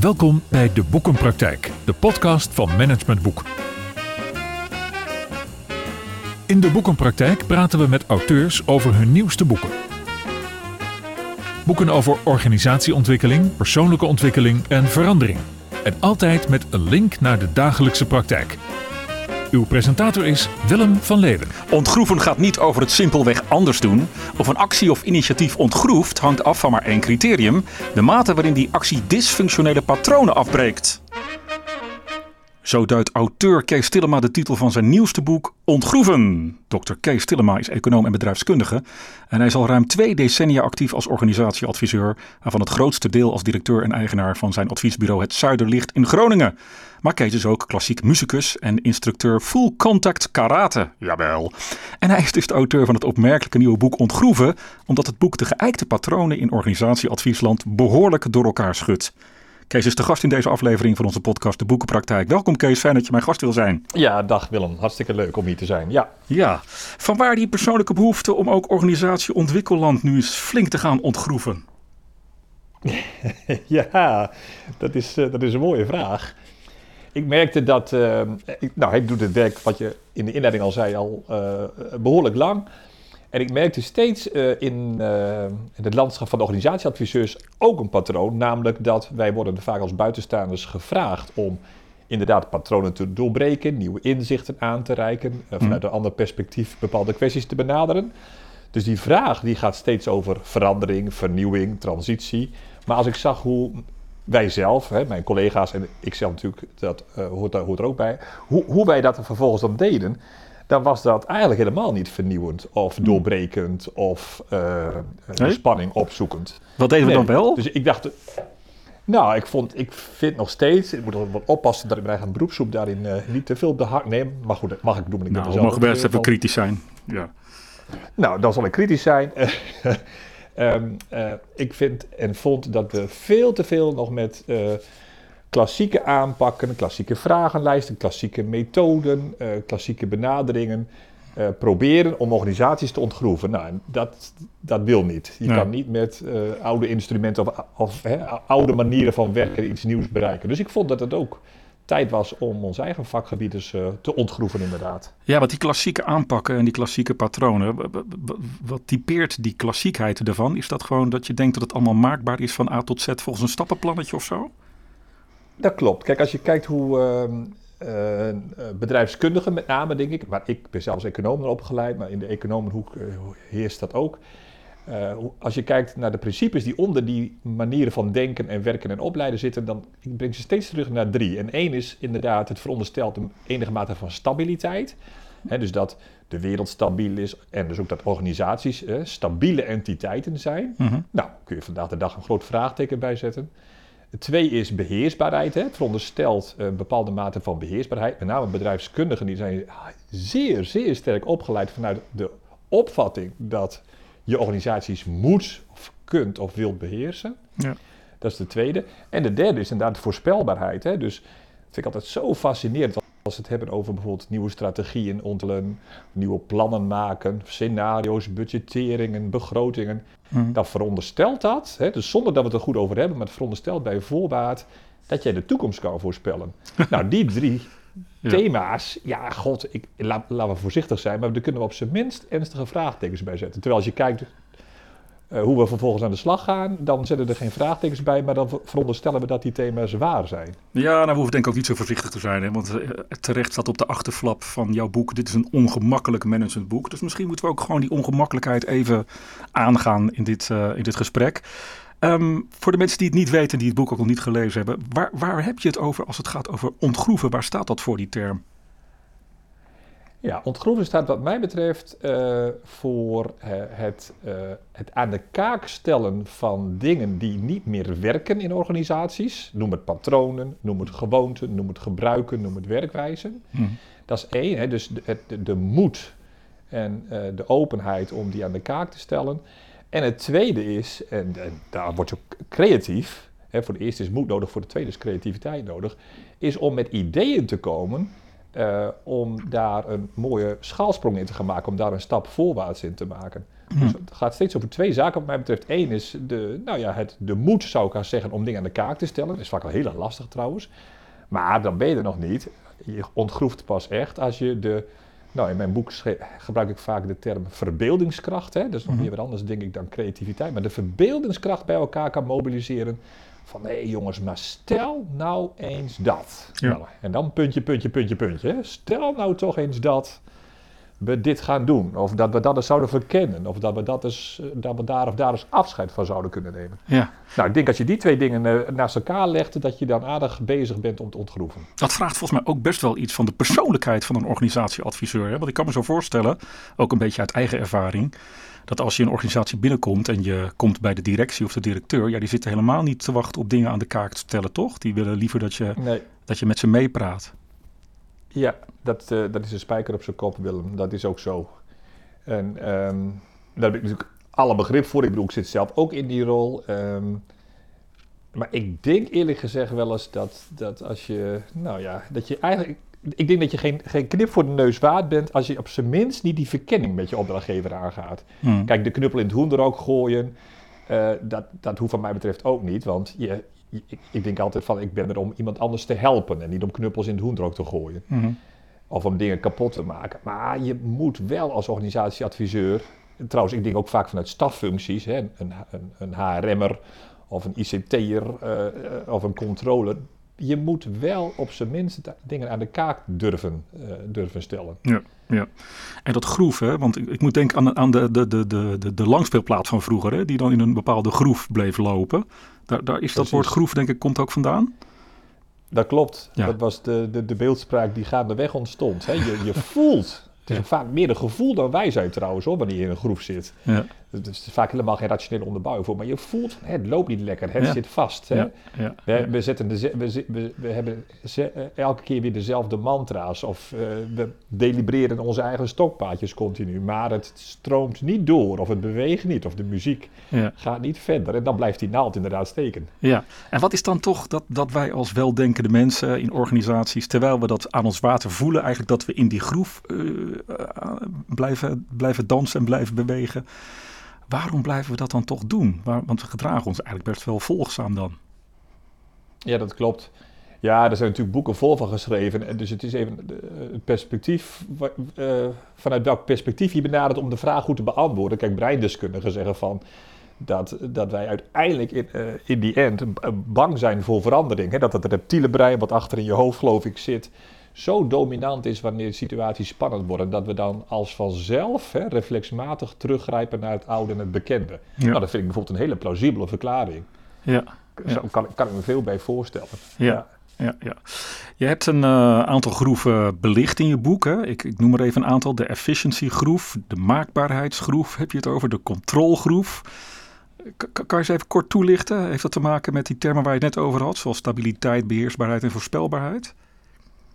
Welkom bij De Boekenpraktijk, de podcast van Management Boek. In De Boekenpraktijk praten we met auteurs over hun nieuwste boeken. Boeken over organisatieontwikkeling, persoonlijke ontwikkeling en verandering. En altijd met een link naar de dagelijkse praktijk. Uw presentator is Willem van Leeuwen. Ontgroeven gaat niet over het simpelweg anders doen. Of een actie of initiatief ontgroeft hangt af van maar één criterium: de mate waarin die actie dysfunctionele patronen afbreekt. Zo duidt auteur Kees Tillema de titel van zijn nieuwste boek Ontgroeven. Dr. Kees Tillema is econoom en bedrijfskundige en hij is al ruim twee decennia actief als organisatieadviseur, waarvan het grootste deel als directeur en eigenaar van zijn adviesbureau Het Zuiderlicht in Groningen. Maar Kees is ook klassiek muzikus en instructeur Full Contact Karate. Jawel. En hij is dus de auteur van het opmerkelijke nieuwe boek Ontgroeven, omdat het boek de geëikte patronen in organisatieadviesland behoorlijk door elkaar schudt. Kees is de gast in deze aflevering van onze podcast De Boekenpraktijk. Welkom Kees, fijn dat je mijn gast wil zijn. Ja, dag Willem. Hartstikke leuk om hier te zijn. Ja. Ja, vanwaar die persoonlijke behoefte om ook organisatie Ontwikkelland nu eens flink te gaan ontgroeven? ja, dat is, eh, dat is een mooie vraag. Ik merkte dat, uh, ik, nou hij doet het werk wat je in de inleiding al zei al uh, behoorlijk lang. En ik merkte steeds uh, in, uh, in, het landschap van de organisatieadviseurs ook een patroon. Namelijk dat wij worden vaak als buitenstaanders gevraagd om inderdaad patronen te doorbreken, nieuwe inzichten aan te reiken, uh, vanuit een ander perspectief bepaalde kwesties te benaderen. Dus die vraag die gaat steeds over verandering, vernieuwing, transitie. Maar als ik zag hoe wij zelf, hè, mijn collega's en ik zelf natuurlijk, dat hoort, hoort er ook bij, hoe, hoe wij dat vervolgens dan deden dan was dat eigenlijk helemaal niet vernieuwend of Hmm. doorbrekend of uh, nee? spanning opzoekend. Wat deden we nee. dan wel? Dus ik dacht, nou, ik, vond, ik vind nog steeds, ik moet wat oppassen dat ik mijn eigen beroepsgroep daarin uh, niet te veel op de hak neem. Maar goed, dat mag ik doen. Ik nou, we mogen best even kritisch zijn. Ja. Nou, dan zal ik kritisch zijn. um, uh, ik vind en vond dat we veel te veel nog met uh, klassieke aanpakken, klassieke vragenlijsten, klassieke methoden, uh, klassieke benaderingen uh, proberen om organisaties te ontgroeven. Nou, dat, dat wil niet. Je ja. kan niet met uh, oude instrumenten of, of hè, oude manieren van werken iets nieuws bereiken. Dus ik vond dat het ook tijd was om ons eigen vakgebied dus, te ontgroeven inderdaad. Ja, want die klassieke aanpakken en die klassieke patronen, wat typeert die klassiekheid ervan? Is dat gewoon dat je denkt dat het allemaal maakbaar is van A tot Z volgens een stappenplannetje of zo? Dat klopt. Kijk, als je kijkt hoe uh, uh, bedrijfskundigen met name, denk ik, maar ik ben zelfs econoom opgeleid, maar in de economenhoek uh, heerst dat ook. als je kijkt naar de principes die onder die manieren van denken en werken en opleiden zitten, dan ik breng ze steeds terug naar drie. En één is inderdaad, het veronderstelt een enige mate van stabiliteit. He, dus dat de wereld stabiel is en dus ook dat organisaties stabiele entiteiten zijn. Mhm. Nou, kun je vandaag de dag een groot vraagteken bij zetten. Twee is beheersbaarheid. Hè. Het veronderstelt een bepaalde mate van beheersbaarheid. Met name bedrijfskundigen die zijn zeer, zeer sterk opgeleid vanuit de opvatting dat je organisaties moet of kunt of wilt beheersen. Ja. Dat is de tweede. En de derde is inderdaad de voorspelbaarheid. Hè. Dus dat vind ik altijd zo fascinerend als we het hebben over bijvoorbeeld nieuwe strategieën ontwikkelen, nieuwe plannen maken, scenario's, budgetteringen, begrotingen. Mm. Dan veronderstelt dat, hè, dus zonder dat we het er goed over hebben, maar het veronderstelt bij voorbaat dat jij de toekomst kan voorspellen. nou, die drie ja. thema's, ja, god, ik, la, laten we voorzichtig zijn, maar daar kunnen we op zijn minst ernstige vraagtekens bij zetten. Terwijl als je kijkt uh, hoe we vervolgens aan de slag gaan, dan zetten er geen vraagtekens bij, maar dan veronderstellen we dat die thema's waar zijn. Ja, nou, we hoeven denk ik ook niet zo voorzichtig te zijn, hè? want uh, terecht staat op de achterflap van jouw boek, dit is een ongemakkelijk managementboek. Dus misschien moeten we ook gewoon die ongemakkelijkheid even aangaan in dit, uh, in dit gesprek. Um, voor de mensen die het niet weten, die het boek ook nog niet gelezen hebben, waar, waar heb je het over als het gaat over ontgroeven? Waar staat dat voor, die term? Ja, ontgroeven staat wat mij betreft uh, voor uh, het, uh, het aan de kaak stellen van dingen die niet meer werken in organisaties. Noem het patronen, noem het gewoonten, noem het gebruiken, noem het werkwijzen. Mm. Dat is één, hè, dus de, de, de moed en de openheid om die aan de kaak te stellen. En het tweede is, en, en daar word je ook creatief, hè, voor de eerste is moed nodig, voor de tweede is creativiteit nodig, is om met ideeën te komen eh, om daar een mooie schaalsprong in te gaan maken, om daar een stap voorwaarts in te maken. Dus het gaat steeds over twee zaken, wat mij betreft. Eén is de, nou ja, het, de moed, zou ik haar zeggen, om dingen aan de kaak te stellen. Dat is vaak al heel erg lastig trouwens. Maar dan ben je er nog niet. Je ontgroeft pas echt als je de. Nou, in mijn boek gebruik ik vaak de term verbeeldingskracht. Hè? Dat is nog Mhm. weer wat anders, denk ik, dan creativiteit. Maar de verbeeldingskracht bij elkaar kan mobiliseren. Van hé jongens, maar stel nou eens dat. Ja. Nou, en dan puntje, puntje, puntje, puntje. hè. Stel nou toch eens dat we dit gaan doen. Of dat we dat eens zouden verkennen. Of dat we, dat eens, dat we daar of daar eens afscheid van zouden kunnen nemen. Ja. Nou, ik denk als je die twee dingen eh, naast elkaar legt, dat je dan aardig bezig bent om te ontgroeven. Dat vraagt volgens mij ook best wel iets van de persoonlijkheid van een organisatieadviseur. Hè? Want ik kan me zo voorstellen, ook een beetje uit eigen ervaring, dat als je een organisatie binnenkomt en je komt bij de directie of de directeur, ja, die zitten helemaal niet te wachten op dingen aan de kaak te stellen, toch? Die willen liever dat je, Nee. dat je met ze meepraat. Ja, dat, eh, dat is een spijker op zijn kop, Willem. Dat is ook zo. En ehm, daar heb ik natuurlijk alle begrip voor. Ik bedoel, ik zit zelf ook in die rol. Ehm, maar ik denk eerlijk gezegd wel eens dat, dat als je, nou ja, dat je eigenlijk... Ik denk dat je geen, geen knip voor de neus waard bent als je op zijn minst niet die verkenning met je opdrachtgever aangaat. Hm. Kijk, de knuppel in het hoenderok gooien, eh, dat, dat hoeft van mij betreft ook niet. Want je, je- ik, denk altijd van, ik ben er om iemand anders te helpen en niet om knuppels in het hoenderok te gooien. Mhm. Of om dingen kapot te maken. Maar je moet wel als organisatieadviseur, trouwens ik denk ook vaak vanuit staffuncties, hè, een, een, een HRM'er of een ICT'er uh, of een controller. Je moet wel op zijn minst dingen aan de kaak durven, uh, durven stellen. Ja, ja. En dat groef, hè? want ik, ik moet denken aan, aan de, de, de, de, de langspeelplaat van vroeger, hè? die dan in een bepaalde groef bleef lopen. Daar, daar is dat woord groef, denk ik, komt ook vandaan. Dat klopt. Ja. Dat was de, de, de beeldspraak die gaandeweg ontstond. Hè. Je, je voelt. Het is Ja. vaak meer een gevoel dan wijsheid trouwens, hoor, wanneer je in een groef zit. Ja, Het is vaak helemaal geen rationele onderbouwing voor, maar je voelt hè, het loopt niet lekker, het Ja. zit vast. Hè. ja, ja, We, we, zetten de, we, we, we hebben ze- eh, elke keer weer dezelfde mantra's of eh, we delibereren onze eigen stokpaadjes continu, maar het stroomt niet door of het beweegt niet of de muziek gaat niet verder en dan blijft die naald inderdaad steken. Ja, en wat is dan toch dat, dat wij als weldenkende mensen in organisaties, terwijl we dat aan ons water voelen, eigenlijk dat we in die groef eh, blijven, blijven dansen en blijven bewegen. Waarom blijven we dat dan toch doen? Want we gedragen ons eigenlijk best wel volgzaam dan. Ja, dat klopt. Ja, er zijn natuurlijk boeken vol van geschreven. En dus het is even eh, het perspectief, eh, vanuit welk perspectief je benadert om de vraag goed te beantwoorden. Kijk, breindeskundigen zeggen van dat, dat wij uiteindelijk in, eh, die end bang zijn voor verandering. Hè? Dat het reptiele brein, wat achter in je hoofd geloof ik zit, zo dominant is wanneer de situaties spannend worden. Dat we dan als vanzelf hè, reflexmatig teruggrijpen naar het oude en het bekende. Ja. Nou, dat vind ik bijvoorbeeld een hele plausibele verklaring. Ja. Zo kan, kan ik me veel bij voorstellen. Ja. ja, ja. Je hebt een eh, aantal groeven belicht in je boek. Hè? Ik, ik noem er even een aantal. De efficiency groef, de maakbaarheidsgroef heb je het over, de controlgroef. Kan je eens even kort toelichten? Heeft dat te maken met die termen waar je het net over had, zoals stabiliteit, beheersbaarheid en voorspelbaarheid?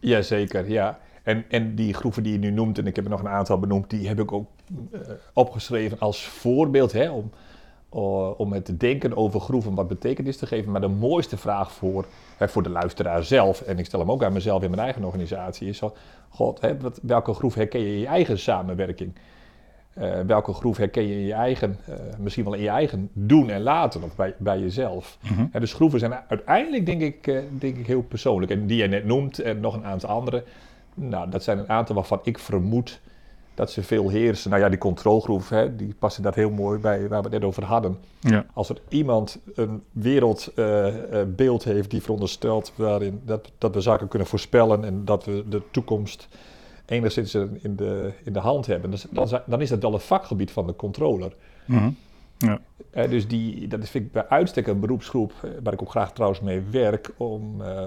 Jazeker, ja. En, en die groeven die je nu noemt, en ik heb er nog een aantal benoemd, die heb ik ook eh, opgeschreven als voorbeeld hè, om, eh, om het denken over groeven wat betekenis te geven. Maar de mooiste vraag voor, hè, voor de luisteraar zelf, en ik stel hem ook aan mezelf in mijn eigen organisatie, is: God, hè, wat, welke groef herken je in je eigen samenwerking? Eh, welke groef herken je in je eigen, eh, misschien wel in je eigen doen en laten, of bij, bij jezelf? Mhm. En de schroeven zijn uiteindelijk, denk ik, eh, denk ik, heel persoonlijk. En die je net noemt, en nog een aantal andere, nou, dat zijn een aantal waarvan ik vermoed dat ze veel heersen. Nou ja, die controlegroep, hè, die passen daar heel mooi bij, waar we het net over hadden. Ja, Als er iemand een wereldbeeld heeft die veronderstelt waarin dat, dat we zaken kunnen voorspellen en dat we de toekomst enigszins in de, in de hand hebben, dan, dan, is dat wel een vakgebied van de controller. Mhm. ja. Eh, dus die, dat vind ik bij uitstek een beroepsgroep eh, waar ik ook graag trouwens mee werk om, eh,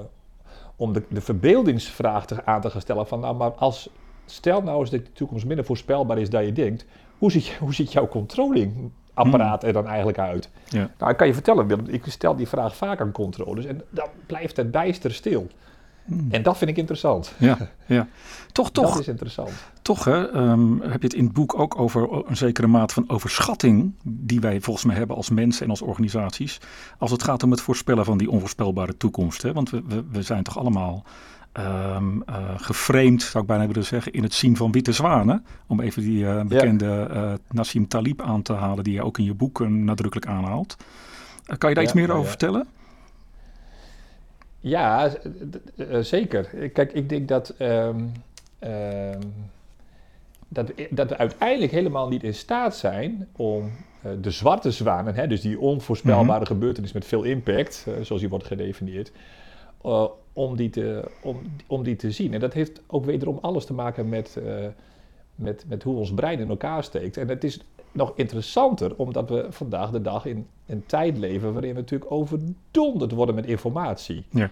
om de, de verbeeldingsvraag te, aan te gaan stellen van nou maar als stel nou eens dat de toekomst minder voorspelbaar is dan je denkt, hoe ziet, hoe ziet jouw controllingapparaat er dan eigenlijk uit? Ja. Nou, ik kan je vertellen Willem, ik stel die vraag vaak aan controllers en dan blijft het bijster stil. Hmm. En dat vind ik interessant. ja, ja. Toch, toch, Dat is interessant. toch hè, ehm, heb je het in het boek ook over een zekere mate van overschatting die wij volgens mij hebben als mensen en als organisaties. Als het gaat om het voorspellen van die onvoorspelbare toekomst. Hè? Want we, we, we zijn toch allemaal um, geframed, zou ik bijna willen zeggen, in het zien van witte zwanen. Om even die bekende Nassim Talib aan te halen, die je ook in je boek nadrukkelijk aanhaalt. kan je daar iets meer over vertellen? Ja, zeker. Kijk, ik denk dat, um, dat, dat we uiteindelijk helemaal niet in staat zijn om eh, de zwarte zwanen, hè, dus die onvoorspelbare mm gebeurtenis met veel impact, uh, zoals die wordt gedefinieerd, uh, om, die te, om, om die te zien. En dat heeft ook wederom alles te maken met, met, met hoe ons brein in elkaar steekt. En het is nog interessanter, omdat we vandaag de dag in een tijd leven waarin we natuurlijk overdonderd worden met informatie. Ja.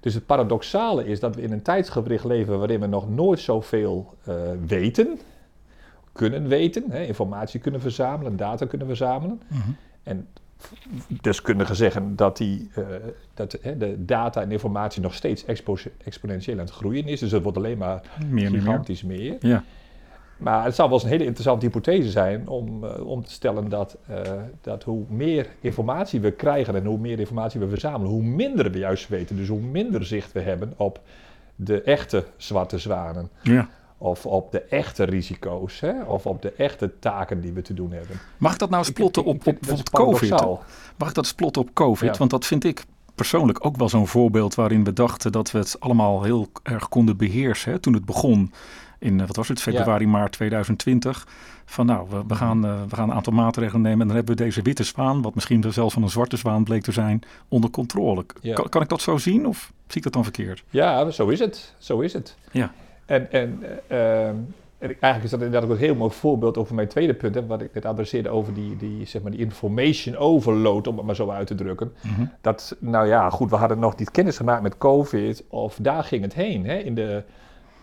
Dus het paradoxale is dat we in een tijdsgewricht leven waarin we nog nooit zoveel uh, weten kunnen weten, hè, informatie kunnen verzamelen, data kunnen verzamelen. Mm -hmm. En deskundigen zeggen dat, die, uh, dat hè, de data en informatie nog steeds expo exponentieel aan het groeien is. Dus het wordt alleen maar meer, gigantisch meer. meer. Ja. Maar het zou wel eens een hele interessante hypothese zijn om, uh, om te stellen dat, uh, dat hoe meer informatie we krijgen en hoe meer informatie we verzamelen, hoe minder we juist weten. Dus hoe minder zicht we hebben op de echte zwarte zwanen. Ja of op de echte risico's, hè? of op de echte taken die we te doen hebben. Mag ik dat nou eens plotten op, op bijvoorbeeld COVID? Mag ik dat eens plotten op COVID? Want dat vind ik persoonlijk ook wel zo'n voorbeeld waarin we dachten dat we het allemaal heel erg konden beheersen. Hè? Toen het begon in, eh, wat was het, februari, maart 2020. Van nou, we, we, gaan, uh, we gaan een aantal maatregelen nemen en dan hebben we deze witte zwaan, wat misschien zelfs van een zwarte zwaan bleek te zijn, onder controle. Kan, kan ik dat zo zien of zie ik dat dan verkeerd? Ja, zo is het. Zo is het. Ja. En, en uh, eigenlijk is dat inderdaad ook een heel mooi voorbeeld over mijn tweede punt, hè, wat ik net adresseerde over die, die, zeg maar, die information overload, om het maar zo uit te drukken. Mhm. Dat, nou ja, goed, we hadden nog niet kennis gemaakt met COVID, of daar ging het heen. Hè, in de,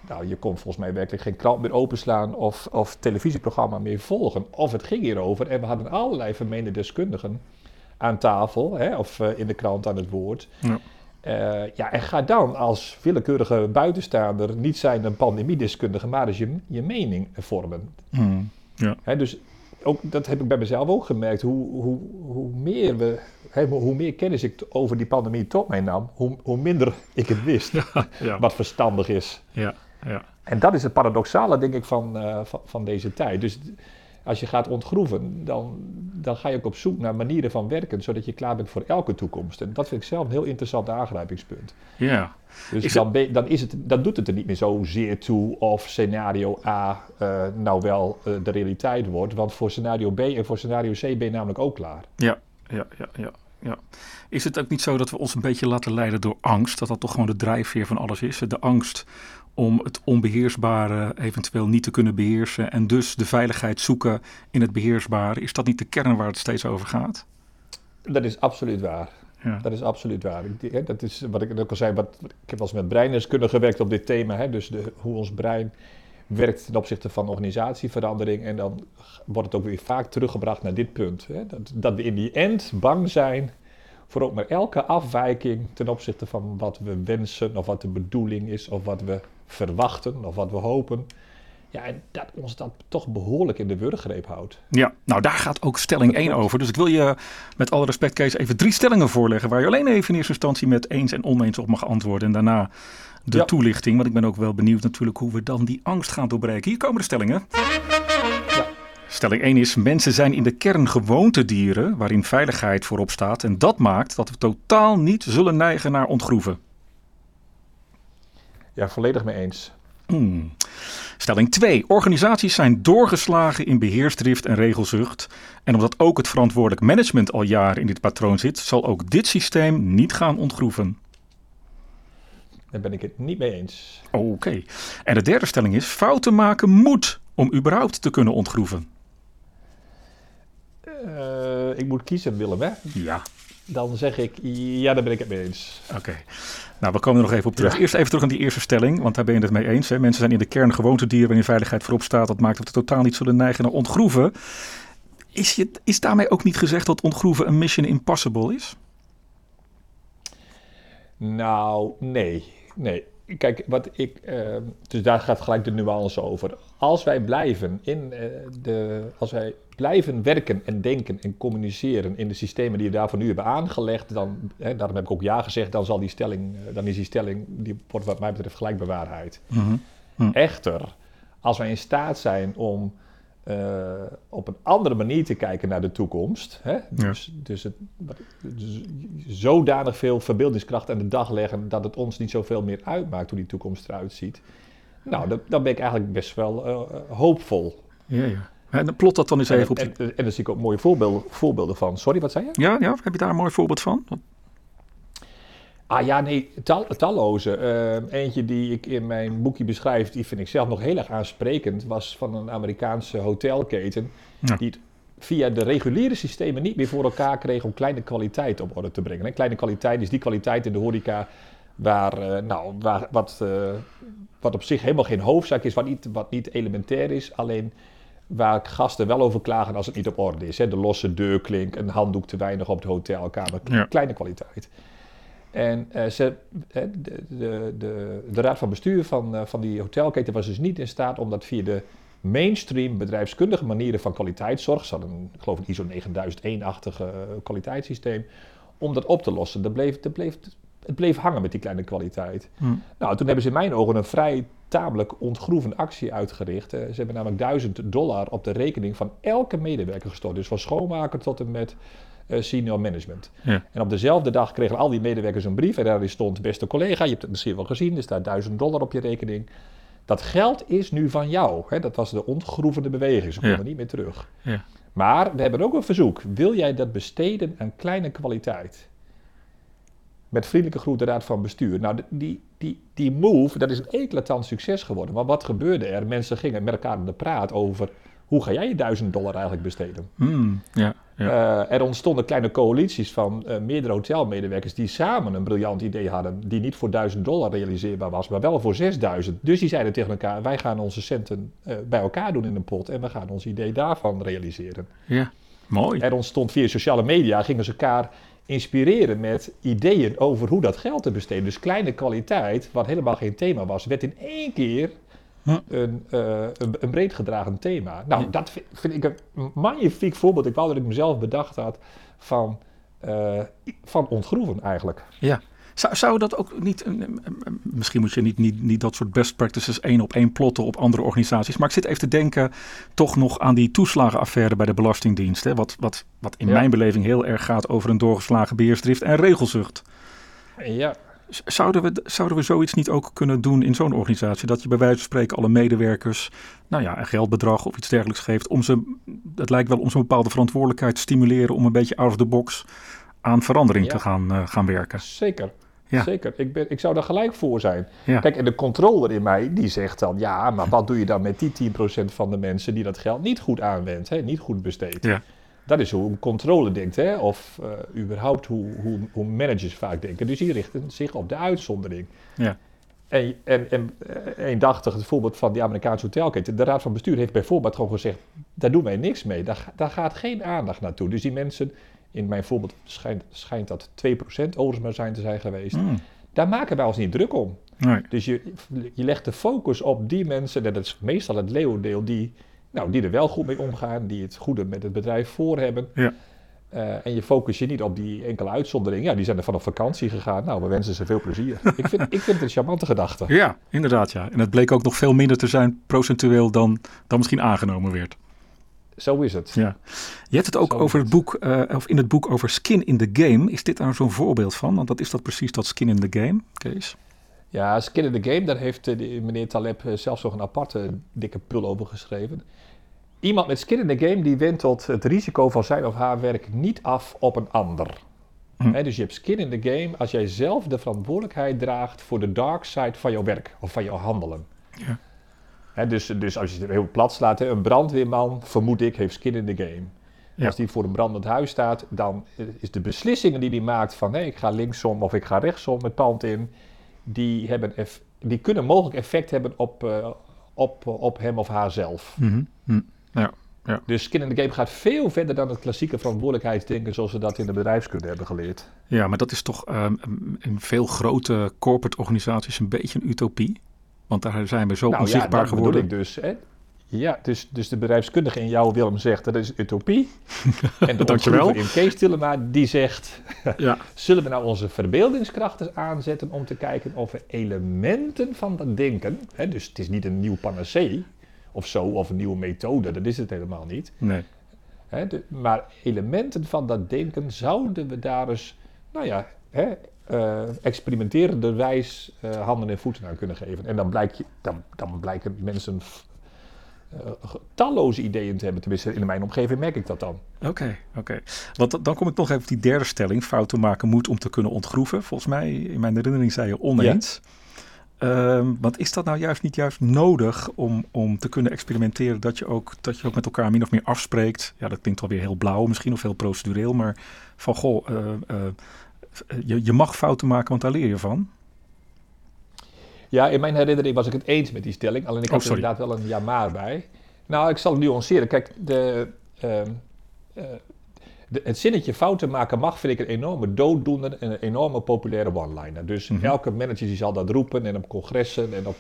nou, je kon volgens mij werkelijk geen krant meer openslaan of, of televisieprogramma meer volgen. Of het ging hierover en we hadden allerlei vermeende deskundigen aan tafel, hè, of uh, in de krant aan het woord. Ja. Uh, ja, en ga dan als willekeurige buitenstaander niet zijn een pandemiedeskundige, maar eens je, je mening vormen. Mm, ja. Hè, dus ook, dat heb ik bij mezelf ook gemerkt. Hoe, hoe, hoe, meer we, hè, hoe meer kennis ik over die pandemie tot mij nam, hoe, hoe minder ik het wist. Ja, Wat verstandig is. Ja, ja. En dat is het paradoxale, denk ik, van, uh, van, van, deze tijd. Dus als je gaat ontgroeven, dan, dan ga je ook op zoek naar manieren van werken, zodat je klaar bent voor elke toekomst. En dat vind ik zelf een heel interessant aangrijpingspunt. Ja. Dus dan, dan, is het, dan doet het er niet meer zozeer toe of scenario A uh, nou wel uh, de realiteit wordt. Want voor scenario B en voor scenario C ben je namelijk ook klaar. Ja, ja, ja, ja. ja. Is het ook niet zo dat we ons een beetje laten leiden door angst? Dat dat toch gewoon de drijfveer van alles is? De angst om het onbeheersbare eventueel niet te kunnen beheersen en dus de veiligheid zoeken in het beheersbare. Is dat niet de kern waar het steeds over gaat? Dat is absoluut waar. Ja. Dat is absoluut waar. Dat is wat ik ook al zei. Wat, ik heb wel eens met breinerskunde gewerkt op dit thema. Hè, dus de, hoe ons brein werkt ten opzichte van organisatieverandering. En dan wordt het ook weer vaak teruggebracht naar dit punt. Hè, dat, dat we in die end bang zijn voor ook maar elke afwijking ten opzichte van wat we wensen, of wat de bedoeling is, of wat we verwachten, of wat we hopen. Ja, en dat ons dat toch behoorlijk in de wurggreep houdt. Ja, nou daar gaat ook stelling 1 over. Dus ik wil je met alle respect, Kees, even drie stellingen voorleggen... waar je alleen even in eerste instantie met eens en oneens op mag antwoorden. En daarna de toelichting, want ik ben ook wel benieuwd natuurlijk... hoe we dan die angst gaan doorbreken. Hier komen de stellingen. Stelling 1 is: mensen zijn in de kern gewoontedieren waarin veiligheid voorop staat. En dat maakt dat we totaal niet zullen neigen naar ontgroeven. Ja, volledig mee eens. Hmm. Stelling 2. Organisaties zijn doorgeslagen in beheersdrift en regelzucht. En omdat ook het verantwoordelijk management al jaren in dit patroon zit, zal ook dit systeem niet gaan ontgroeven. Daar ben ik het niet mee eens. Oké. En de derde stelling is: fouten maken moet om überhaupt te kunnen ontgroeven. Uh, ik moet kiezen, Willem, hè? Ja. Dan zeg ik, ja, daar ben ik het mee eens. Oké. Nou, we komen er nog even op terug. Eerst even terug aan die eerste stelling, want daar ben je het mee eens. Hè? Mensen zijn in de kern gewoontedieren waarin veiligheid voorop staat. Dat maakt dat we totaal niet zullen neigen naar ontgroeven. Is, je, is daarmee ook niet gezegd dat ontgroeven een mission impossible is? Nou, nee. Nee, kijk, wat ik, uh, dus daar gaat gelijk de nuance over. Als wij blijven in uh, de, als wij blijven werken en denken en communiceren in de systemen die we daarvoor nu hebben aangelegd, dan, hè, daarom heb ik ook ja gezegd, dan zal die stelling, uh, dan is die stelling, die wordt wat mij betreft gelijk bewaarheid. Mm -hmm. Echter, als wij in staat zijn om uh, op een andere manier te kijken naar de toekomst. Hè? Dus, ja. dus, het, dus zodanig veel verbeeldingskracht aan de dag leggen dat het ons niet zoveel meer uitmaakt hoe die toekomst eruit ziet. Nou, dan, dan ben ik eigenlijk best wel uh, hoopvol. Ja, ja. En dan plot dat dan eens even op. En, en, en daar zie ik ook mooie voorbeelden, voorbeelden van. Sorry, wat zei je? Ja, ja, heb je daar een mooi voorbeeld van? Ah ja, nee, tal, talloze. Uh, eentje die ik in mijn boekje beschrijf, die vind ik zelf nog heel erg aansprekend, was van een Amerikaanse hotelketen. Ja. Die het via de reguliere systemen niet meer voor elkaar kreeg om kleine kwaliteit op orde te brengen. En kleine kwaliteit is die kwaliteit in de horeca waar, uh, nou, waar, wat, uh, wat op zich helemaal geen hoofdzaak is, wat niet, wat niet elementair is, alleen waar gasten wel over klagen als het niet op orde is. Hè? De losse deurklink, een handdoek te weinig op de hotelkamer, ja. kleine kwaliteit. En uh, ze, de, de, de, de, raad van bestuur van, uh, van die hotelketen was dus niet in staat om dat via de mainstream bedrijfskundige manieren van kwaliteitszorg, ze hadden een, ik geloof een ISO 9001-achtig uh, kwaliteitssysteem, om dat op te lossen. Dat bleef, dat bleef, het bleef hangen met die kleine kwaliteit. Hmm. Nou, toen hebben ze in mijn ogen een vrij tamelijk ontgroevende actie uitgericht. ze hebben namelijk 1000 dollar op de rekening van elke medewerker gestort. Dus van schoonmaker tot en met uh, senior management. Ja. En op dezelfde dag kregen al die medewerkers een brief en daarin stond, beste collega, je hebt het misschien wel gezien, er staat 1000 dollar op je rekening. Dat geld is nu van jou. Hè? Dat was de ontgroevende beweging, ze konden ja. niet meer terug. Ja. Maar we hebben ook een verzoek. Wil jij dat besteden aan kleine kwaliteit? Met vriendelijke groet de raad van bestuur. Nou, die, die, die move, dat is een eclatant succes geworden. Maar wat gebeurde er? Mensen gingen met elkaar aan de praat over hoe ga jij je duizend dollar eigenlijk besteden? Mm, ja, ja. Uh, er ontstonden kleine coalities van uh, meerdere hotelmedewerkers die samen een briljant idee hadden, die niet voor duizend dollar realiseerbaar was, maar wel voor 6000. Dus die zeiden tegen elkaar: wij gaan onze centen uh, bij elkaar doen in een pot en we gaan ons idee daarvan realiseren. Ja, mooi. Er ontstond via sociale media, gingen ze elkaar inspireren met ideeën over hoe dat geld te besteden. Dus kleine kwaliteit, wat helemaal geen thema was, werd in één keer. Een, uh, een, een, breed gedragen thema. Nou, dat vind, vind, ik een magnifiek voorbeeld. Ik wou dat ik mezelf bedacht had van, uh, van ontgroeven eigenlijk. Ja. Zou, zou dat ook niet, misschien moet je niet, niet, niet dat soort best practices één op één plotten op andere organisaties. Maar ik zit even te denken toch nog aan die toeslagenaffaire bij de Belastingdienst. Hè, wat, wat, wat in ja. mijn beleving heel erg gaat over een doorgeslagen beheersdrift en regelzucht. Ja, Zouden we, zouden we zoiets niet ook kunnen doen in zo'n organisatie? Dat je bij wijze van spreken alle medewerkers nou ja, een geldbedrag of iets dergelijks geeft. Om ze, het lijkt wel om zo'n bepaalde verantwoordelijkheid te stimuleren om een beetje out of the box aan verandering ja. te gaan, uh, gaan werken. Zeker. Ja. Zeker, ik, ben, ik zou daar gelijk voor zijn. Ja. Kijk, en de controller in mij, die zegt dan... ja, maar wat doe je dan met die 10% van de mensen... die dat geld niet goed aanwendt, hè, niet goed besteedt? Ja. Dat is hoe een controle denkt, hè? of uh, überhaupt hoe, hoe, hoe, managers vaak denken. Dus die richten zich op de uitzondering. Ja. En, en, en uh, eendachtig het voorbeeld van die Amerikaanse hotelketen. De raad van bestuur heeft bijvoorbeeld gewoon gezegd, daar doen wij niks mee. Daar, daar gaat geen aandacht naartoe. Dus die mensen, in mijn voorbeeld schijnt, schijnt dat 2% overigens maar zijn te zijn geweest. Mm. Daar maken wij ons niet druk om. Nee. Dus je, je legt de focus op die mensen, dat is meestal het leeuwendeel, die nou, die er wel goed mee omgaan, die het goede met het bedrijf voor hebben. Ja. Uh, en je focus je niet op die enkele uitzondering. Ja, die zijn er van op vakantie gegaan. Nou, we wensen ze veel plezier. ik, vind, ik vind het een charmante gedachte. Ja, inderdaad ja. En het bleek ook nog veel minder te zijn procentueel dan, dan misschien aangenomen werd. Zo is het. Ja. Je hebt het ook Zo over het boek, uh, of in het boek over skin in the game. Is dit daar zo'n voorbeeld van? Want dat is dat precies dat skin in the game, Kees? Ja, Skin in the Game, daar heeft uh, meneer Taleb uh, zelfs nog een aparte dikke pul over geschreven. Iemand met skin in the game die wint tot het risico van zijn of haar werk niet af op een ander. Hm. He, dus je hebt skin in the game als jij zelf de verantwoordelijkheid draagt voor de dark side van jouw werk of van jouw handelen. Ja. He, dus, dus als je het heel plat slaat, een brandweerman, vermoed ik, heeft skin in the game. Ja. Als die voor een brandend huis staat, dan is de beslissingen die hij maakt van hey, ik ga linksom of ik ga rechtsom het pand in, die, hebben die kunnen mogelijk effect hebben op, uh, op, op hem of haarzelf. Mm -hmm. Ja. Ja. Dus skin in the game gaat veel verder dan het klassieke verantwoordelijkheidsdenken zoals we dat in de bedrijfskunde hebben geleerd. Ja, maar dat is toch ehm, in veel grote corporate organisaties een beetje een utopie. Want daar zijn we zo nou ja, onzichtbaar dat geworden. ik dus. Hè? Ja, dus, dus de bedrijfskundige in jou, Willem, zegt dat is utopie. en de Dankjewel. in Kees Tillema, die zegt... Ja. Zullen we nou onze verbeeldingskrachten aanzetten om te kijken of we elementen van dat denken... Hè, dus het is niet een nieuw panacee of zo, of een nieuwe methode, dat is het helemaal niet. Nee. Hè, de- maar elementen van dat denken zouden we daar eens, nou ja, hè, eh, experimenterenderwijs eh, handen en voeten aan kunnen geven. En dan, blijkt je, dan, dan blijken mensen ge- talloze ideeën te hebben. Tenminste, in mijn omgeving merk ik dat dan. Oké, oké. Want da- dan kom ik nog even op die derde stelling. Fouten maken moet om te kunnen ontgroeven. Volgens mij, in mijn herinnering zei je oneens. Ehm, want is dat nou juist niet juist nodig om, om te kunnen experimenteren? Dat je, ook, dat je ook met elkaar min of meer afspreekt. Ja, dat klinkt alweer heel blauw misschien of heel procedureel. Maar van goh, je, je mag fouten maken, want daar leer je van. Ja, in mijn herinnering was ik het eens met die stelling. Alleen ik Oh, had er sorry. inderdaad wel een ja maar bij. Nou, ik zal het nuanceren. Kijk, de, ehm, eh, de, het zinnetje fouten maken mag, vind ik een enorme dooddoener en een enorme populaire one-liner. Dus Mhm. elke manager die zal dat roepen en op congressen en op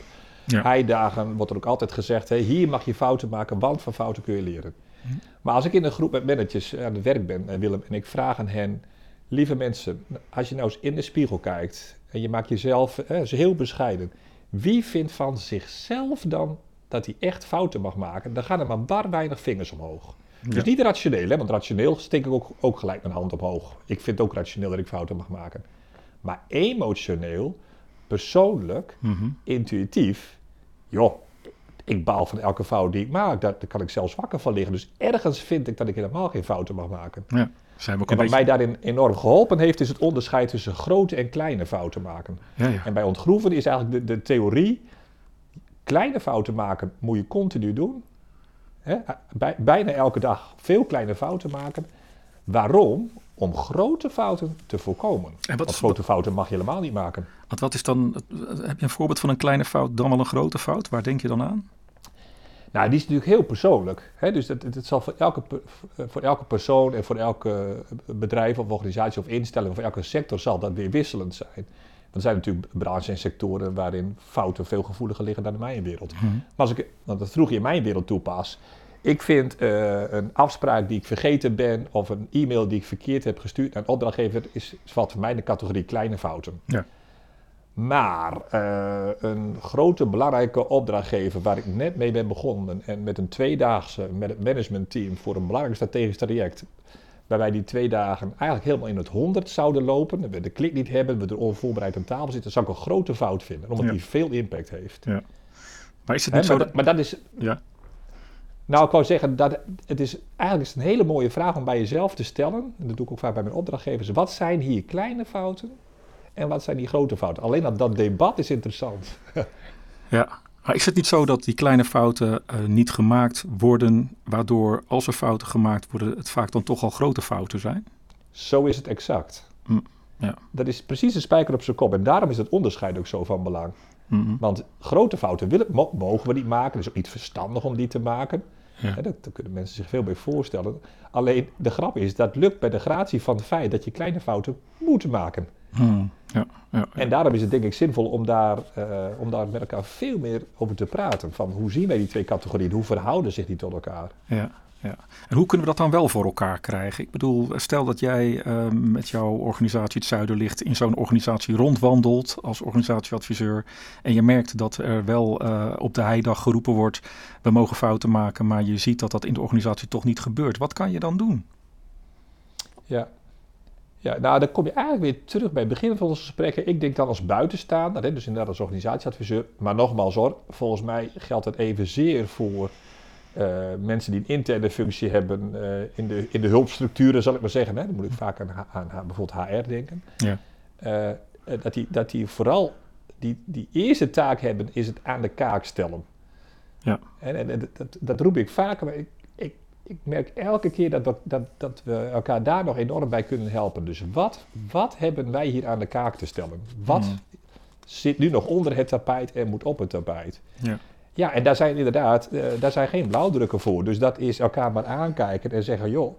Ja. heidagen wordt er ook altijd gezegd... Hier mag je fouten maken, want van fouten kun je leren. Mhm. Maar als ik in een groep met managers aan het werk ben, eh, Willem, en ik vraag aan hen... Lieve mensen, als je nou eens in de spiegel kijkt en je maakt jezelf is heel bescheiden... Wie vindt van zichzelf dan dat hij echt fouten mag maken? Dan gaan er maar bar weinig vingers omhoog. Dus niet rationeel, hè? want rationeel steek ik ook, ook gelijk mijn hand omhoog. Ik vind ook rationeel dat ik fouten mag maken. Maar emotioneel, persoonlijk, Mhm. intuïtief, joh, ik baal van elke fout die ik maak. Daar, daar kan ik zelfs wakker van liggen. Dus ergens vind ik dat ik helemaal geen fouten mag maken. Ja, zijn we ook En wat beetje... mij daarin enorm geholpen heeft, is het onderscheid tussen grote en kleine fouten maken. Ja, ja. En bij ontgroeven is eigenlijk de, de theorie, kleine fouten maken moet je continu doen. Hè? Bij, bijna elke dag veel kleine fouten maken. Waarom? Om grote fouten te voorkomen. En wat Want is, grote fouten mag je helemaal niet maken. wat, wat is dan... Heb je een voorbeeld van een kleine fout dan wel een grote fout? Waar denk je dan aan? Nou, die is natuurlijk heel persoonlijk. Hè? Dus het, het, het zal voor elke, per- voor elke persoon en voor elke bedrijf of organisatie of instelling of elke sector zal dat weer wisselend zijn. Want er zijn natuurlijk branches en sectoren waarin fouten veel gevoeliger liggen dan in mijn wereld. Mhm. Maar als ik want dat vroeg je in mijn wereld toepas. Ik vind eh, een afspraak die ik vergeten ben of een e-mail die ik verkeerd heb gestuurd naar een opdrachtgever, is, valt voor mij in de categorie kleine fouten. Ja. Maar eh, een grote belangrijke opdrachtgever waar ik net mee ben begonnen en met een tweedaagse met het managementteam voor een belangrijk strategisch traject, waar wij die twee dagen eigenlijk helemaal in het honderd zouden lopen, en we de klik niet hebben, we er onvoorbereid aan tafel zitten, zou ik een grote fout vinden, omdat Ja. die veel impact heeft. Maar is het niet zo dat... maar dat is, Ja. nou ik wou zeggen, dat, het is eigenlijk is een hele mooie vraag om bij jezelf te stellen, en dat doe ik ook vaak bij mijn opdrachtgevers, wat zijn hier kleine fouten en wat zijn die grote fouten? Alleen dat, dat debat is interessant. Ja, maar is het niet zo dat die kleine fouten eh, niet gemaakt worden, waardoor als er fouten gemaakt worden, het vaak dan toch al grote fouten zijn? Zo is het exact. Mm, ja. Dat is precies een spijker op zijn kop. En daarom is het onderscheid ook zo van belang. Mhm. Want grote fouten willen, mo- mogen we niet maken. Het is ook niet verstandig om die te maken. Ja. Dat, daar kunnen mensen zich veel bij voorstellen. Alleen de grap is, dat lukt bij de gratie van het feit dat je kleine fouten moet maken. Hmm, ja, ja, ja. En daarom is het denk ik zinvol om daar, eh, om daar met elkaar veel meer over te praten. Van hoe zien wij die twee categorieën? Hoe verhouden zich die tot elkaar? Ja, ja. En hoe kunnen we dat dan wel voor elkaar krijgen? Ik bedoel, stel dat jij eh, met jouw organisatie het Zuiderlicht in zo'n organisatie rondwandelt als organisatieadviseur. En je merkt dat er wel eh, op de heidag geroepen wordt, we mogen fouten maken, maar je ziet dat dat in de organisatie toch niet gebeurt. Wat kan je dan doen? Ja. Ja, nou, dan kom je eigenlijk weer terug bij het begin van onze gesprekken. Ik denk dan als buitenstaander, hè, dus inderdaad als organisatieadviseur. Maar nogmaals hoor, volgens mij geldt het evenzeer voor eh, mensen die een interne functie hebben eh, in, de, in de hulpstructuren, zal ik maar zeggen. Hè. Dan moet ik vaak aan, aan bijvoorbeeld HR denken. Ja. Eh, dat, die, dat die vooral die, die eerste taak hebben, is het aan de kaak stellen. Ja. En, en, en dat, dat roep ik vaker, maar ik, ik, merk elke keer dat, we- dat, dat we elkaar daar nog enorm bij kunnen helpen. Dus wat, wat hebben wij hier aan de kaak te stellen? Wat Hmm. zit nu nog onder het tapijt en moet op het tapijt? Ja. Ja, en daar zijn inderdaad, eh, daar zijn geen blauwdrukken voor. Dus dat is elkaar maar aankijken en zeggen, joh,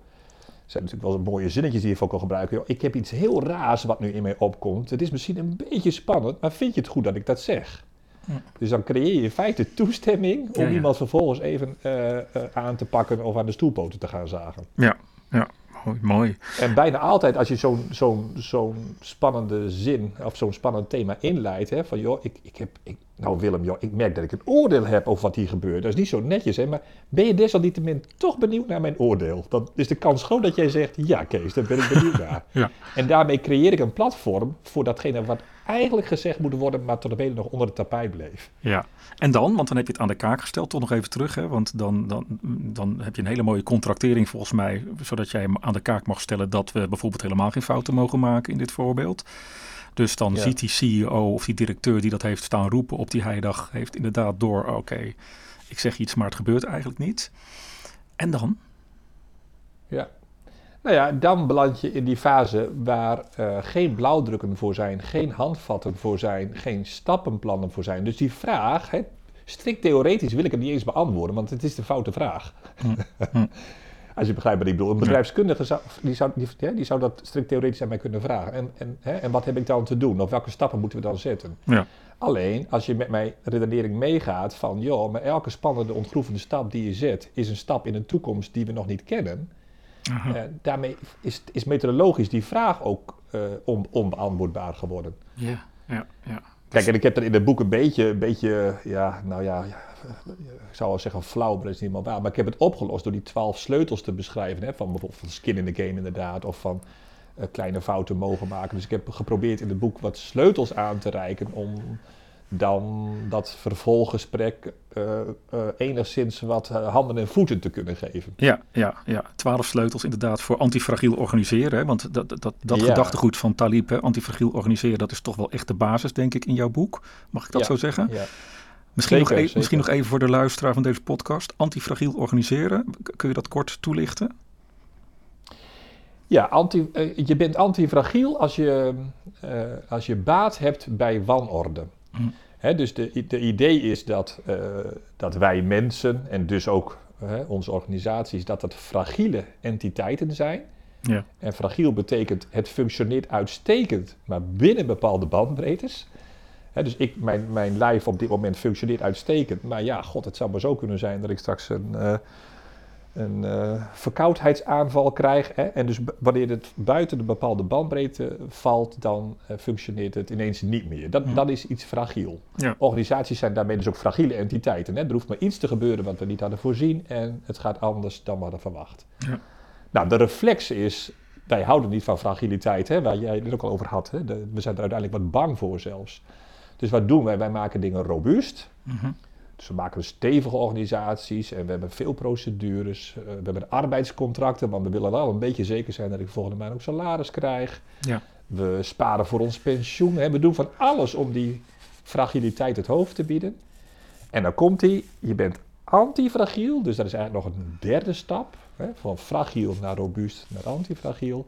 er zijn natuurlijk wel mooie zinnetjes die je ook kan gebruiken. Joh, ik heb iets heel raars wat nu in mij opkomt. Het is misschien een beetje spannend, maar vind je het goed dat ik dat zeg? Ja. Dus dan creëer je in feite toestemming om iemand vervolgens even eh, eh, aan te pakken of aan de stoelpoten te gaan zagen. Ja, ja. Mooi, mooi. En bijna altijd als je zo'n zo'n zo'n spannende zin of zo'n spannend thema inleidt, hè, van joh, ik, ik heb, ik, nou Willem, joh, ik merk dat ik een oordeel heb over wat hier gebeurt. Dat is niet zo netjes, hè, maar ben je desalniettemin toch benieuwd naar mijn oordeel? Dan is de kans groot dat jij zegt, ja Kees, daar ben ik benieuwd naar. Ja. En daarmee creëer ik een platform voor datgene wat eigenlijk gezegd moet worden, maar tot op heden nog onder het tapijt bleef. Ja, en dan, want dan heb je het aan de kaak gesteld, toch nog even terug, hè? want dan, dan, dan heb je een hele mooie contractering volgens mij, zodat jij aan de kaak mag stellen dat we bijvoorbeeld helemaal geen fouten mogen maken in dit voorbeeld. Dus dan Ja. ziet die CEO of die directeur die dat heeft staan roepen op die heidag, heeft inderdaad door, oké, ik zeg iets, maar het gebeurt eigenlijk niet. En dan? Ja. Nou ja, dan beland je in die fase waar eh, geen blauwdrukken voor zijn, geen handvatten voor zijn, geen stappenplannen voor zijn. Dus die vraag, hè, strikt theoretisch wil ik het niet eens beantwoorden, want het is de foute vraag. hm. Als je begrijpt wat ik bedoel. Een bedrijfskundige zou, die zou, die, hè, die zou dat strikt theoretisch aan mij kunnen vragen. En, en, hè, en wat heb ik dan te doen? Of welke stappen moeten we dan zetten? Ja, Alleen als je met mijn redenering meegaat van, joh, maar elke spannende, ontgroevende stap die je zet, is een stap in een toekomst die we nog niet kennen. Eh, daarmee is, is meteorologisch die vraag ook eh, on, onbeantwoordbaar geworden. ja, ja, ja. Kijk, en ik heb dat in het boek een beetje, een beetje ja, nou ja, ja, ik zou wel zeggen flauw, maar dat is niet helemaal waar. Maar ik heb het opgelost door die twaalf sleutels te beschrijven. Hè, van bijvoorbeeld van skin in the game inderdaad, of van eh, kleine fouten mogen maken. Dus ik heb geprobeerd in het boek wat sleutels aan te reiken om dan dat vervolggesprek eh, eh, enigszins wat eh, handen en voeten te kunnen geven. Ja, ja, ja. Twaalf sleutels inderdaad voor antifragiel organiseren. Hè? Want dat, dat, dat Ja. gedachtegoed van Talib, hè, antifragiel organiseren, dat is toch wel echt de basis, denk ik, in jouw boek. Mag ik dat Ja, zo zeggen? Ja. Misschien, Zeker, nog e- zeker. misschien nog even voor de luisteraar van deze podcast. Antifragiel organiseren, kun je dat kort toelichten? Ja, anti, je bent antifragiel als je, als je baat hebt bij wanorde. Mm. Hè, dus de, de idee is dat, eh, dat wij mensen en dus ook onze organisaties, dat dat fragiele entiteiten zijn. Ja. En fragiel betekent het functioneert uitstekend, maar binnen bepaalde bandbreedtes. Hè, dus ik, mijn, mijn lijf op dit moment functioneert uitstekend. Maar ja, god, het zou maar zo kunnen zijn dat ik straks een, eh, een eh, verkoudheidsaanval krijg. Hè? En dus wanneer het buiten de bepaalde bandbreedte valt, dan eh, functioneert het ineens niet meer. Dat, Ja. dat is iets fragiel. Ja. Organisaties zijn daarmee dus ook fragiele entiteiten. Hè? Er hoeft maar iets te gebeuren wat we niet hadden voorzien en het gaat anders dan we hadden verwacht. Ja. Nou, de reflex is, wij houden niet van fragiliteit, hè? waar jij het ook al over had. Hè? De- we zijn er uiteindelijk wat bang voor zelfs. Dus wat doen wij? Wij maken dingen robuust. Mhm. Dus we maken stevige organisaties en we hebben veel procedures. eh, we hebben arbeidscontracten, want we willen wel een beetje zeker zijn dat ik volgende maand ook salaris krijg. Ja. We sparen voor ons pensioen. Hè. We doen van alles om die fragiliteit het hoofd te bieden. En dan komt die, je bent antifragiel, dus dat is eigenlijk nog een derde stap. Hè, van fragiel naar robuust naar antifragiel.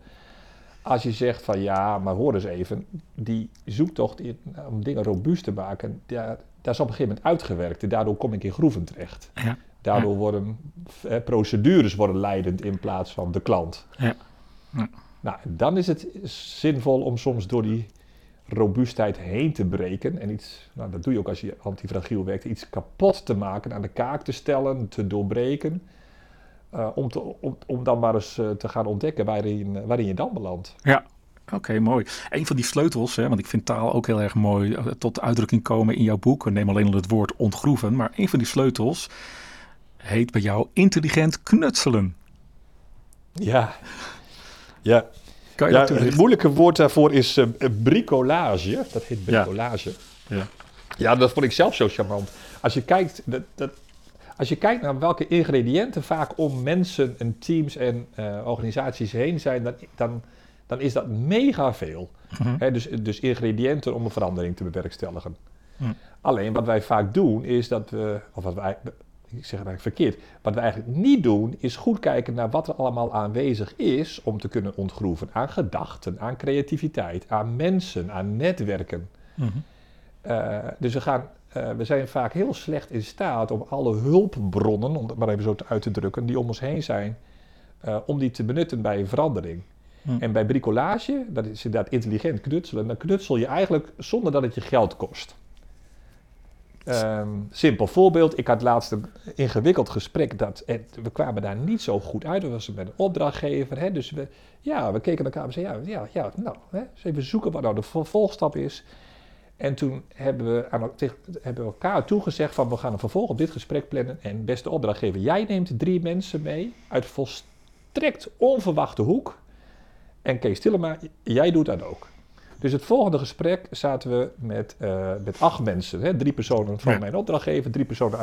Als je zegt van ja, maar hoor eens even, die zoektocht in, om dingen robuust te maken, daar, daar is op een gegeven moment uitgewerkt. En daardoor kom ik in groeven terecht. Ja. Daardoor worden eh, procedures worden leidend in plaats van de klant. Ja. Ja. Nou, dan is het zinvol om soms door die robuustheid heen te breken en iets, nou dat doe je ook als je antifragiel werkt, iets kapot te maken, aan de kaak te stellen, te doorbreken. eh, om, te, om, om dan maar eens eh, te gaan ontdekken waarin, waarin je dan belandt. Ja, oké, mooi. Een van die sleutels, hè, want ik vind taal ook heel erg mooi eh, tot uitdrukking komen in jouw boek. Neem alleen al het woord ontgroeven, maar een van die sleutels heet bij jou intelligent knutselen. Ja, ja. Kan je ja het moeilijke woord daarvoor is eh, bricolage. Dat heet bricolage. Ja. Ja, dat vond ik zelf zo charmant. Als je kijkt, dat, dat, als je kijkt naar welke ingrediënten vaak om mensen en teams en eh, organisaties heen zijn, dan, dan, dan is dat mega veel. Mhm. Dus, dus ingrediënten om een verandering te bewerkstelligen. Hm. Alleen wat wij vaak doen is dat we, of wat wij, ik zeg het eigenlijk verkeerd, wat we eigenlijk niet doen is goed kijken naar wat er allemaal aanwezig is om te kunnen ontgroeven aan gedachten, aan creativiteit, aan mensen, aan netwerken. Mhm. Eh, dus we gaan eh, we zijn vaak heel slecht in staat om alle hulpbronnen, om het maar even zo uit te drukken, die om ons heen zijn, uh, om die te benutten bij een verandering. Hm. En bij bricolage, dat is inderdaad intelligent knutselen, dan knutsel je eigenlijk zonder dat het je geld kost. Um, simpel voorbeeld, ik had laatst een ingewikkeld gesprek. Dat, we kwamen daar niet zo goed uit. We waren met een opdrachtgever. Hè, dus we, ja, we keken elkaar en zeiden, ja, ja, ja nou, hè, even zoeken wat nou de vervolgstap is. En toen hebben we, aan, hebben we elkaar toegezegd van we gaan een vervolg op dit gesprek plannen. En beste opdrachtgever, jij neemt drie mensen mee uit volstrekt onverwachte hoek. En Kees Tillema, jij doet dat ook. Dus het volgende gesprek zaten we met, uh, met acht mensen. Hè? Drie personen van mijn opdrachtgever, drie personen.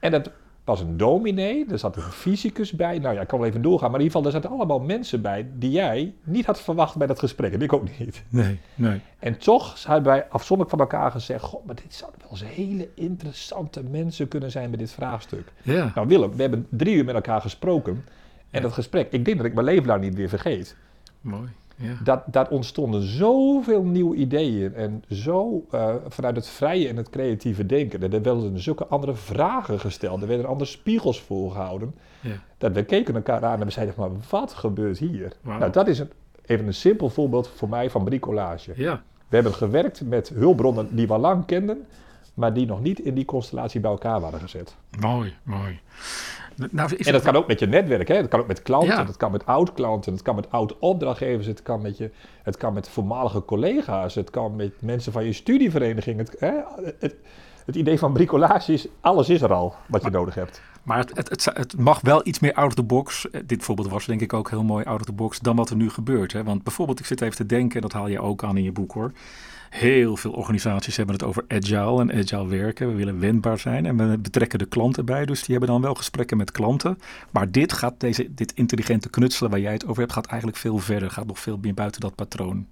En dat was een dominee, er zat een fysicus bij. Nou ja, ik kan wel even doorgaan. Maar in ieder geval, er zaten allemaal mensen bij die jij niet had verwacht bij dat gesprek. En ik ook niet. Nee, nee. En toch hebben wij afzonderlijk van elkaar gezegd... God, maar dit zouden wel eens hele interessante mensen kunnen zijn bij dit vraagstuk. Ja. Nou Willem, we hebben drie uur met elkaar gesproken. En dat gesprek, ik denk dat ik mijn leven lang niet weer vergeet. Mooi. Ja. Dat, dat ontstonden zoveel nieuwe ideeën en zo uh, vanuit het vrije en het creatieve denken. Er werden zulke andere vragen gesteld, er werden andere spiegels voorgehouden. Ja. Dat we keken elkaar aan en we zeiden, maar wat gebeurt hier? Wow. Nou, dat is een, even een simpel voorbeeld voor mij van bricolage. Ja. We hebben gewerkt met hulpbronnen die we al lang kenden, maar die nog niet in die constellatie bij elkaar waren gezet. Mooi, mooi. Nou, en dat kan ook met je netwerk, hè? dat kan ook met klanten, ja. dat kan met oud-klanten, het kan met oud-opdrachtgevers, het kan met, je, het kan met voormalige collega's, het kan met mensen van je studievereniging. Het, hè? het, het idee van bricolage is, alles is er al wat je nodig hebt. Maar het, het, het, het, mag wel iets meer out of the box. Eh, dit voorbeeld was denk ik ook heel mooi out of the box dan wat er nu gebeurt. Hè? Want bijvoorbeeld, ik zit even te denken, dat haal je ook aan in je boek hoor. Heel veel organisaties hebben het over agile en agile werken. We willen wendbaar zijn en we betrekken de klanten bij. Dus die hebben dan wel gesprekken met klanten. Maar dit gaat, deze, dit intelligente knutselen waar jij het over hebt, gaat eigenlijk veel verder. Gaat nog veel meer buiten dat patroon.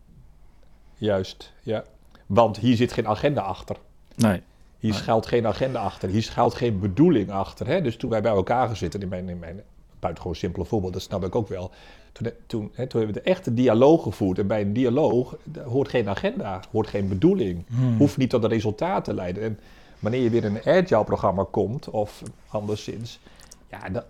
Juist, ja. Want hier zit geen agenda achter. Nee. Hier schuilt geen agenda achter. Hier schuilt geen bedoeling achter. Hè? Dus toen wij bij elkaar gezeten, in mijn, in mijn buitengewoon simpele voorbeeld, dat snap ik ook wel. Toen, toen, hè, toen hebben we de echte dialoog gevoerd. En bij een dialoog hoort geen agenda, hoort geen bedoeling. Hmm. Hoeft niet tot een resultaat te leiden. En wanneer je weer in een agile-programma komt, of anderszins, ja, de,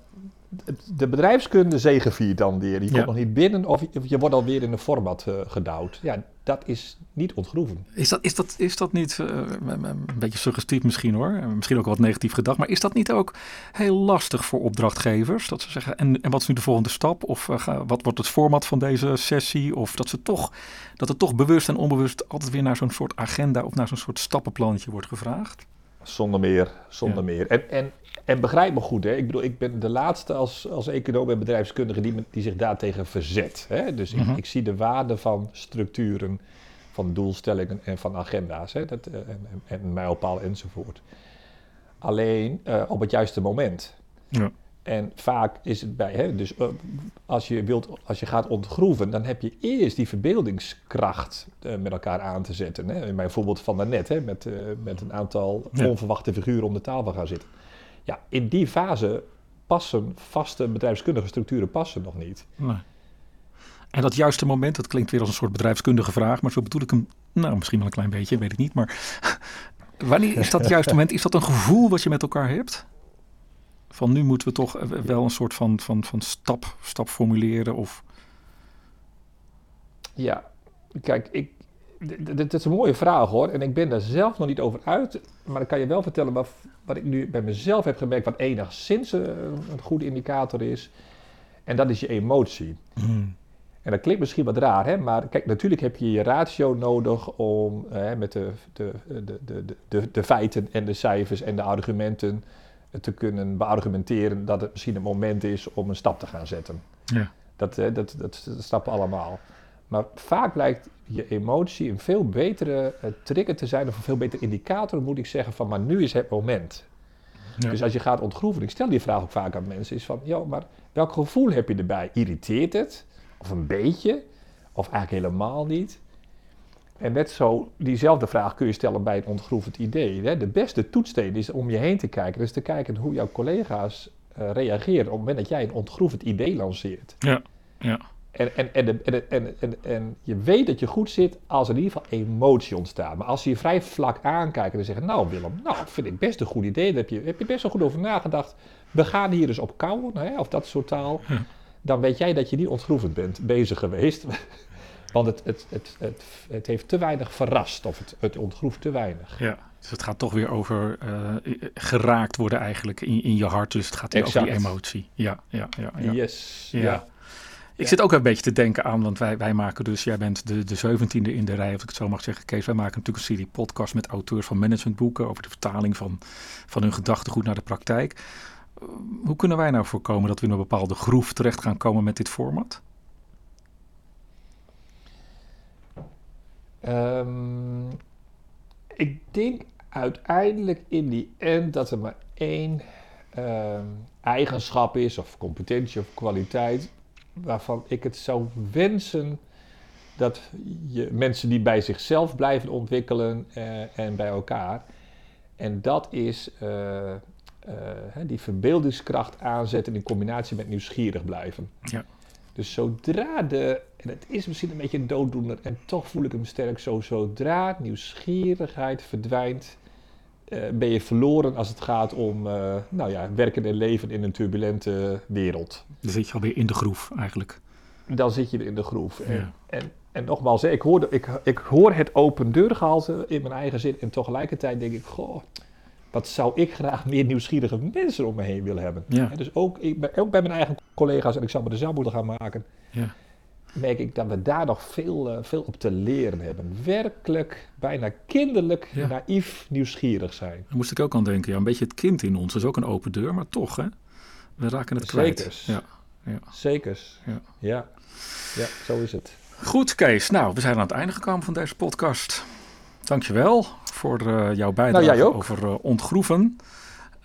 de bedrijfskunde zegeviert dan weer. Je komt nog niet binnen of je, je wordt alweer in een format uh, gedouwd. Ja, dat is niet ontgroeven. Is dat, is dat, is dat niet, uh, een beetje suggestief misschien hoor, misschien ook wat negatief gedacht, maar is dat niet ook heel lastig voor opdrachtgevers? Dat ze zeggen, en, en wat is nu de volgende stap? Of uh, wat wordt het format van deze sessie? Of dat, ze toch, dat er toch bewust en onbewust altijd weer naar zo'n soort agenda of naar zo'n soort stappenplantje wordt gevraagd? Zonder meer, zonder meer. En, en, en begrijp me goed, hè? ik bedoel, ik ben de laatste als, als econoom en bedrijfskundige die, die zich daartegen verzet. Hè? Dus ik, mhm. ik, zie de waarde van structuren, van doelstellingen en van agenda's. Hè? Dat, uh, en, en mijlpaal enzovoort. Alleen uh, op het juiste moment. Ja. En vaak is het bij, hè, dus uh, als, je wilt, als je gaat ontgroeven, dan heb je eerst die verbeeldingskracht uh, met elkaar aan te zetten. Hè. In mijn voorbeeld van daarnet, hè, met, uh, met een aantal ja. onverwachte figuren om de tafel gaan zitten. Ja, in die fase passen vaste bedrijfskundige structuren passen nog niet. Nee. En dat juiste moment, dat klinkt weer als een soort bedrijfskundige vraag, maar zo bedoel ik hem, nou misschien wel een klein beetje, weet ik niet. Maar wanneer is dat juiste moment? Is dat een gevoel wat je met elkaar hebt? Van nu moeten we toch wel een soort van, van, van stap, stap formuleren of... Ja, kijk, ik, dit is een mooie vraag hoor. En ik ben daar zelf nog niet over uit. Maar ik kan je wel vertellen wat, wat ik nu bij mezelf heb gemerkt, wat enigszins een, een goede indicator is. En dat is je emotie. Hmm. En dat klinkt misschien wat raar, hè? maar kijk, natuurlijk heb je je ratio nodig om met de, de, de, de, de, de feiten en de cijfers en de argumenten te kunnen beargumenteren dat het misschien het moment is om een stap te gaan zetten. Ja. Dat, dat, dat, dat, stappen allemaal. Maar vaak blijkt je emotie een veel betere uh, trigger te zijn, of een veel betere indicator, moet ik zeggen, van maar nu is het moment. Ja. Dus als je gaat ontgroeven, ik stel die vraag ook vaak aan mensen, is van, joh, maar welk gevoel heb je erbij? Irriteert het? Of een beetje? Of eigenlijk helemaal niet? En net zo, diezelfde vraag kun je stellen bij een ontgroevend idee. Hè? De beste toetssteen is om je heen te kijken. Dus te kijken hoe jouw collega's uh, reageren op het moment dat jij een ontgroevend idee lanceert. Ja, ja. En, en, en, en, en, en, en je weet dat je goed zit als er in ieder geval emotie ontstaat. Maar als ze je vrij vlak aankijken en zeggen, nou Willem, nou vind ik best een goed idee, daar heb je, heb je best wel goed over nagedacht. We gaan hier eens op kouwen, hè, of dat soort taal. Dan weet jij dat je niet ontgroevend bent bezig geweest. Want het, het, het, het, het heeft te weinig verrast, of het, het ontgroeft te weinig. Ja, dus het gaat toch weer over uh, geraakt worden eigenlijk in, in je hart. Dus het gaat weer over die emotie. Ja, ja, ja. ja. Yes, ja. Ik zit ook een beetje te denken aan, want wij, wij maken dus, jij bent de, de zeventiende in de rij, als ik het zo mag zeggen, Kees. Wij maken natuurlijk een serie podcast met auteurs van managementboeken over de vertaling van, van hun gedachtegoed naar de praktijk. Hoe kunnen wij nou voorkomen dat we in een bepaalde groef terecht gaan komen met dit format? Um, ik denk uiteindelijk in die end dat er maar één um, eigenschap is, of competentie of kwaliteit, waarvan ik het zou wensen dat je mensen die bij zichzelf blijven ontwikkelen uh, en bij elkaar. En dat is uh, uh, die verbeeldingskracht aanzetten in combinatie met nieuwsgierig blijven. Ja. Dus zodra de, en het is misschien een beetje een dooddoener en toch voel ik hem sterk zo, zodra nieuwsgierigheid verdwijnt, uh, ben je verloren als het gaat om uh, nou ja, werken en leven in een turbulente wereld. Dan zit je alweer in de groef eigenlijk. Dan zit je in de groef. En, ja. en, en, nogmaals, ik hoor, ik, ik hoor het open deurgehalte in mijn eigen zin en tegelijkertijd denk ik, goh, wat zou ik graag meer nieuwsgierige mensen om me heen willen hebben. Ja. dus ook, ik, ook bij mijn eigen collega's, en ik zou me er zelf moeten gaan maken, ja. merk ik dat we daar nog veel, uh, veel op te leren hebben. Werkelijk, bijna kinderlijk, Ja. naïef, nieuwsgierig zijn. Daar moest ik ook aan denken. Ja, een beetje het kind in ons. Dat is ook een open deur, maar toch, hè? We raken het kwijt. Zekers. Ja. Ja. Zekers. Ja. ja. Ja, zo is het. Goed, Kees. Nou, we zijn aan het einde gekomen van deze podcast. Dankjewel voor uh, jouw bijdrage Nou, over uh, ontgroeven.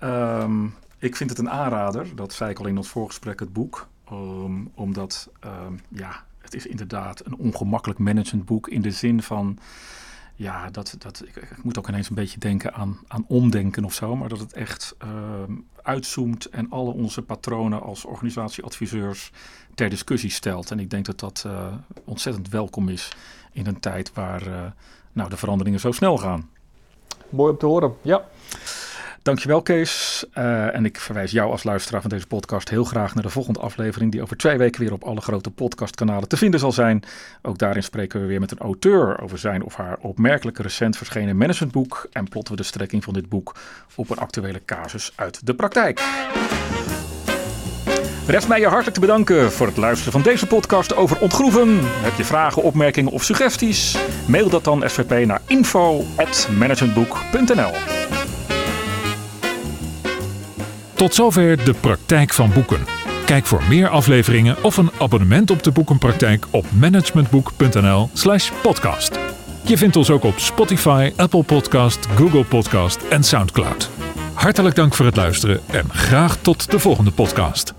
Um, ik vind het een aanrader, dat zei ik al in ons voorgesprek, het boek. Um, omdat, um, ja, het is inderdaad een ongemakkelijk managementboek in de zin van... Ja, dat, dat, ik, ik moet ook ineens een beetje denken aan, aan omdenken of zo. Maar dat het echt uitzoomt en alle onze patronen als organisatieadviseurs ter discussie stelt. En ik denk dat dat uh, ontzettend welkom is in een tijd waar uh, nou, de veranderingen zo snel gaan. Mooi om te horen, ja. Dankjewel Kees. Uh, en ik verwijs jou als luisteraar van deze podcast heel graag naar de volgende aflevering die over twee weken weer op alle grote podcastkanalen te vinden zal zijn. Ook daarin spreken we weer met een auteur over zijn of haar opmerkelijke recent verschenen managementboek en plotten we de strekking van dit boek op een actuele casus uit de praktijk. Rest mij je hartelijk te bedanken voor het luisteren van deze podcast over ontgroeven. Heb je vragen, opmerkingen of suggesties? Mail dat dan svp naar info.managementboek.nl Tot zover de praktijk van boeken. Kijk voor meer afleveringen of een abonnement op de boekenpraktijk op managementboek.nl/slash podcast. Je vindt ons ook op Spotify, Apple Podcast, Google Podcast en Soundcloud. Hartelijk dank voor het luisteren en graag tot de volgende podcast.